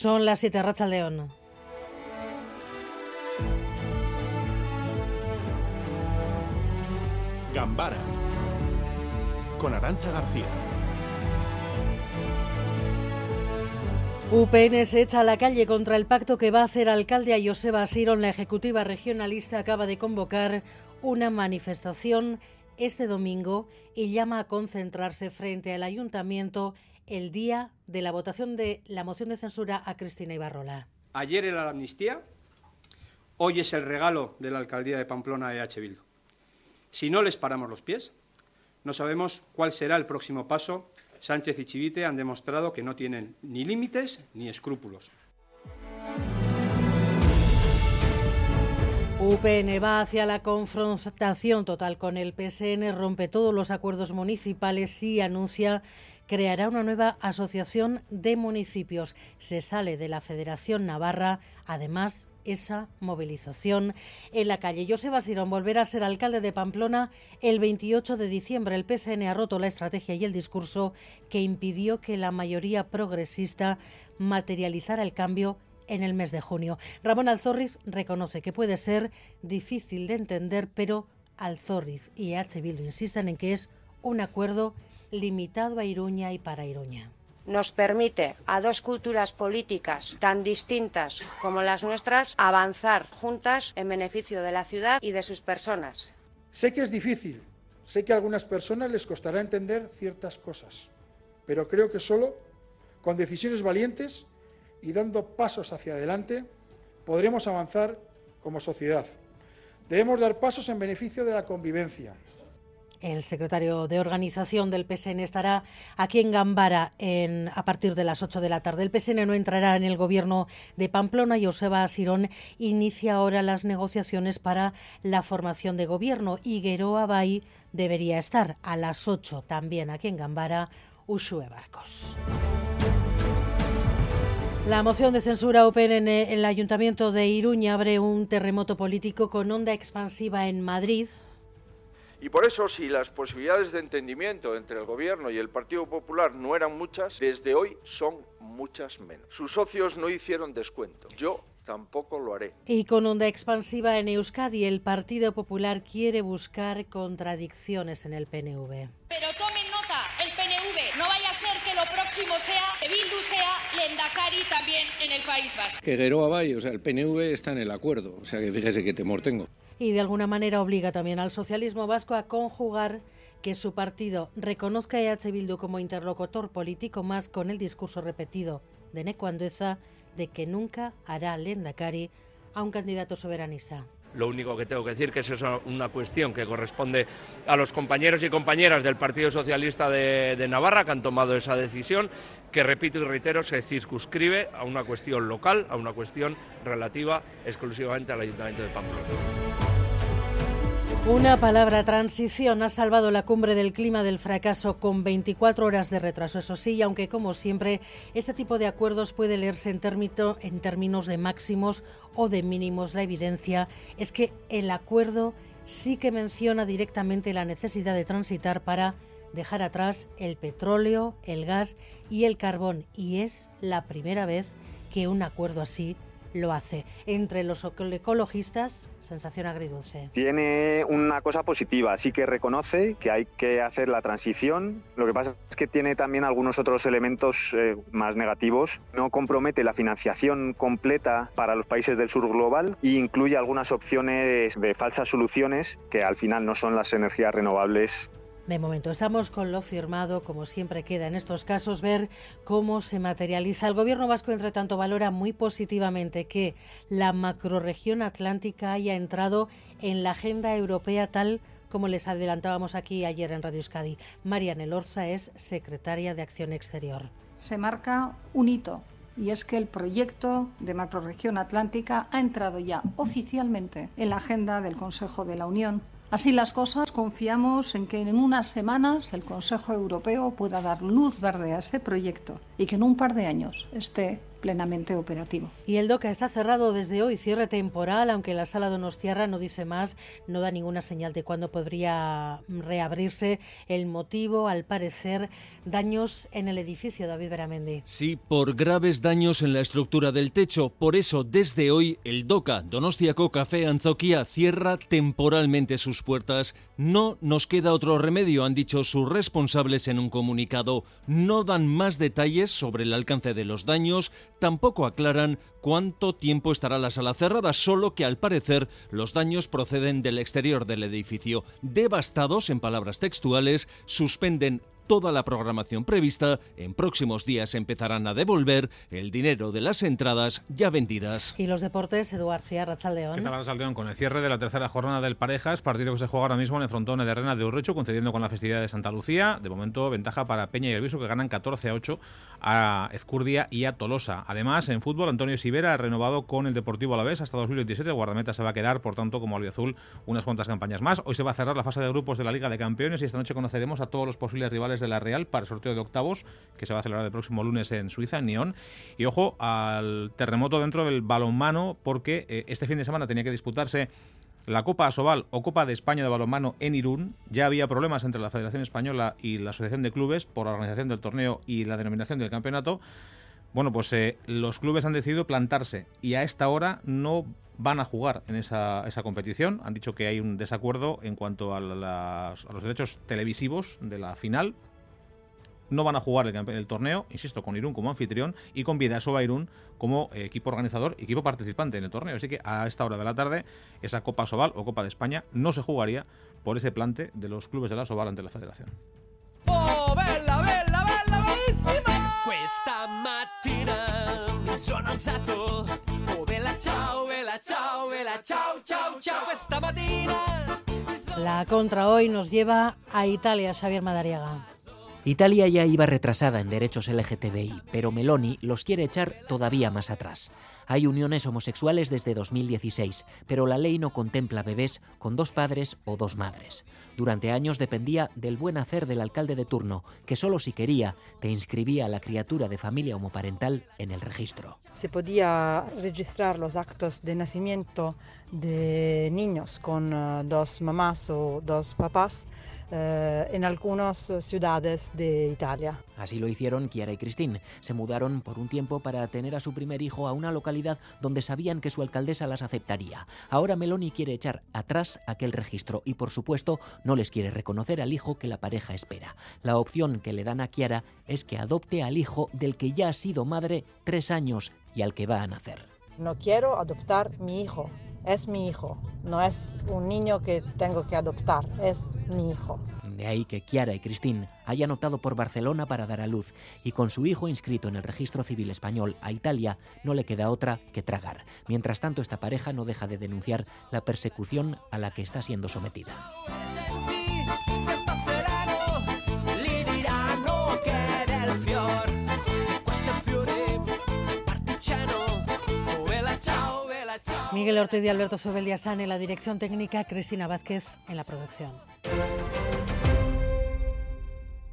Son las 7 Racha León. Gambara con Arancha García. UPN se echa a la calle contra el pacto que va a hacer alcalde a Joseba Sirón. La ejecutiva regionalista acaba de convocar una manifestación este domingo y llama a concentrarse frente al ayuntamiento el día de la votación de la moción de censura a Cristina Ibarrola. Ayer era la amnistía, hoy es el regalo de la alcaldía de Pamplona a EH Bildu. Si no les paramos los pies, no sabemos cuál será el próximo paso Sánchez y Chivite han demostrado que no tienen ni límites ni escrúpulos. UPN va hacia la confrontación total con el PSN, rompe todos los acuerdos municipales y anuncia creará una nueva asociación de municipios. Se sale de la Federación Navarra, además esa movilización en la calle. José Sirón volverá a ser alcalde de Pamplona el 28 de diciembre. El PSN ha roto la estrategia y el discurso que impidió que la mayoría progresista materializara el cambio en el mes de junio. Ramón Alzorriz reconoce que puede ser difícil de entender, pero Alzorriz y H. Bildu insisten en que es un acuerdo limitado a Iruña y para Iruña nos permite a dos culturas políticas tan distintas como las nuestras avanzar juntas en beneficio de la ciudad y de sus personas. Sé que es difícil, sé que a algunas personas les costará entender ciertas cosas, pero creo que solo con decisiones valientes y dando pasos hacia adelante podremos avanzar como sociedad. Debemos dar pasos en beneficio de la convivencia, el secretario de organización del PSN estará aquí en Gambara a partir de las 8 de la tarde. El PSN no entrará en el gobierno de Pamplona y Joseba Sirón inicia ahora las negociaciones para la formación de gobierno. Y Gueroa Bay debería estar a las 8 también aquí en Gambara, Ushue Barcos. La moción de censura Open en el Ayuntamiento de Iruña abre un terremoto político con onda expansiva en Madrid. Y por eso, si las posibilidades de entendimiento entre el Gobierno y el Partido Popular no eran muchas, desde hoy son muchas menos. Sus socios no hicieron descuento. Yo tampoco lo haré. Y con onda expansiva en Euskadi, el Partido Popular quiere buscar contradicciones en el PNV. Pero tomen nota, el PNV, no vaya a ser que lo próximo sea que Bildu sea Lendakari también en el País Vasco. Que Geroa Bay, o sea, el PNV está en el acuerdo, o sea que fíjese qué temor tengo y de alguna manera obliga también al socialismo vasco a conjugar que su partido reconozca a EH Bildu como interlocutor político más con el discurso repetido de Necuandueza de que nunca hará Lendakari a un candidato soberanista. Lo único que tengo que decir que es una cuestión que corresponde a los compañeros y compañeras del Partido Socialista de, de, Navarra que han tomado esa decisión, que repito y reitero, se circunscribe a una cuestión local, a una cuestión relativa exclusivamente al Ayuntamiento de Pamplona. Una palabra, transición, ha salvado la cumbre del clima del fracaso con 24 horas de retraso. Eso sí, aunque como siempre, este tipo de acuerdos puede leerse en, en términos de máximos o de mínimos. La evidencia es que el acuerdo sí que menciona directamente la necesidad de transitar para dejar atrás el petróleo, el gas y el carbón. Y es la primera vez que un acuerdo así lo hace. Entre los ecologistas, sensación agridulce. Tiene una cosa positiva, sí que reconoce que hay que hacer la transición. Lo que pasa es que tiene también algunos otros elementos eh, más negativos. No compromete la financiación completa para los países del sur global e incluye algunas opciones de falsas soluciones que al final no son las energías renovables de momento estamos con lo firmado, como siempre queda en estos casos, ver cómo se materializa. El gobierno vasco, entre tanto, valora muy positivamente que la macroregión atlántica haya entrado en la agenda europea tal como les adelantábamos aquí ayer en Radio Euskadi. Mariana Elorza es secretaria de Acción Exterior. Se marca un hito y es que el proyecto de macroregión atlántica ha entrado ya oficialmente en la agenda del Consejo de la Unión Así las cosas, confiamos en que en unas semanas el Consejo Europeo pueda dar luz verde a ese proyecto y que en un par de años esté plenamente operativo. Y el DOCA está cerrado desde hoy, cierre temporal, aunque la sala Donostiarra no dice más, no da ninguna señal de cuándo podría reabrirse. El motivo, al parecer, daños en el edificio, David Beramendi. Sí, por graves daños en la estructura del techo. Por eso, desde hoy, el DOCA, Donostiaco Café Anzoquia, cierra temporalmente sus puertas. No nos queda otro remedio, han dicho sus responsables en un comunicado. No dan más detalles sobre el alcance de los daños, tampoco aclaran cuánto tiempo estará la sala cerrada, solo que al parecer los daños proceden del exterior del edificio. Devastados, en palabras textuales, suspenden toda la programación prevista. En próximos días empezarán a devolver el dinero de las entradas ya vendidas. Y los deportes, Eduard Cía, Rachaldeón. ¿Qué tal, Rachaldeón? Con el cierre de la tercera jornada del Parejas, partido que se juega ahora mismo en el frontón de Rena de Urrecho, concediendo con la festividad de Santa Lucía. De momento, ventaja para Peña y Elviso, que ganan 14 a 8 a Ezcurdia y a Tolosa. Además, en fútbol, Antonio Sivera ha renovado con el Deportivo Alavés hasta 2027. El guardameta se va a quedar, por tanto, como albiazul, unas cuantas campañas más. Hoy se va a cerrar la fase de grupos de la Liga de Campeones y esta noche conoceremos a todos los posibles rivales de la Real para el sorteo de octavos que se va a celebrar el próximo lunes en Suiza, en Nyon. Y ojo al terremoto dentro del balonmano, porque eh, este fin de semana tenía que disputarse la Copa Asobal o Copa de España de balonmano en Irún. Ya había problemas entre la Federación Española y la Asociación de Clubes por la organización del torneo y la denominación del campeonato. Bueno, pues eh, los clubes han decidido plantarse y a esta hora no van a jugar en esa, esa competición. Han dicho que hay un desacuerdo en cuanto a, los derechos televisivos de la final. No van a jugar el, torneo, insisto, con Irún como anfitrión y con Vidasoa Irún como eh, equipo organizador y equipo participante en el torneo. Así que a esta hora de la tarde, esa Copa Sobal o Copa de España no se jugaría por ese plante de los clubes de la Sobal ante la Federación. Oh, bella, bella, bella, bellissima! Questa mattina mi sono alzato. Oh, bella ciao, bella ciao, bella ciao, ciao, ciao. Questa mattina mi sono La contra hoy nos lleva a Italia, Xavier Madariaga. Italia ya iba retrasada en derechos LGTBI, pero Meloni los quiere echar todavía más atrás. Hay uniones homosexuales desde 2016, pero la ley no contempla bebés con dos padres o dos madres. Durante años dependía del buen hacer del alcalde de turno, que solo si quería te inscribía a la criatura de familia homoparental en el registro. se podía registrar los actos de nacimiento de niños con eh, dos mamás o dos papás eh, en algunas ciudades de Italia. Así lo hicieron Chiara y Cristín. Se mudaron por un tiempo para tener a su primer hijo a una localidad donde sabían que su alcaldesa las aceptaría. Ahora Meloni quiere echar atrás aquel registro y, por supuesto, no les quiere reconocer al hijo que la pareja espera. La opción que le dan a Chiara es que adopte al hijo del que ya ha sido madre tres años y al que va a nacer. No quiero adoptar mi hijo, es mi hijo, no es un niño que tengo que adoptar, es mi hijo. De ahí que Chiara y Cristín hayan optado por Barcelona para dar a luz y con su hijo inscrito en el registro civil español a Italia no le queda otra que tragar. Mientras tanto, esta pareja no deja de denunciar la persecución a la que está siendo sometida. Miguel Ortiz y Alberto Sobel están en la dirección técnica, Cristina Vázquez en la producción.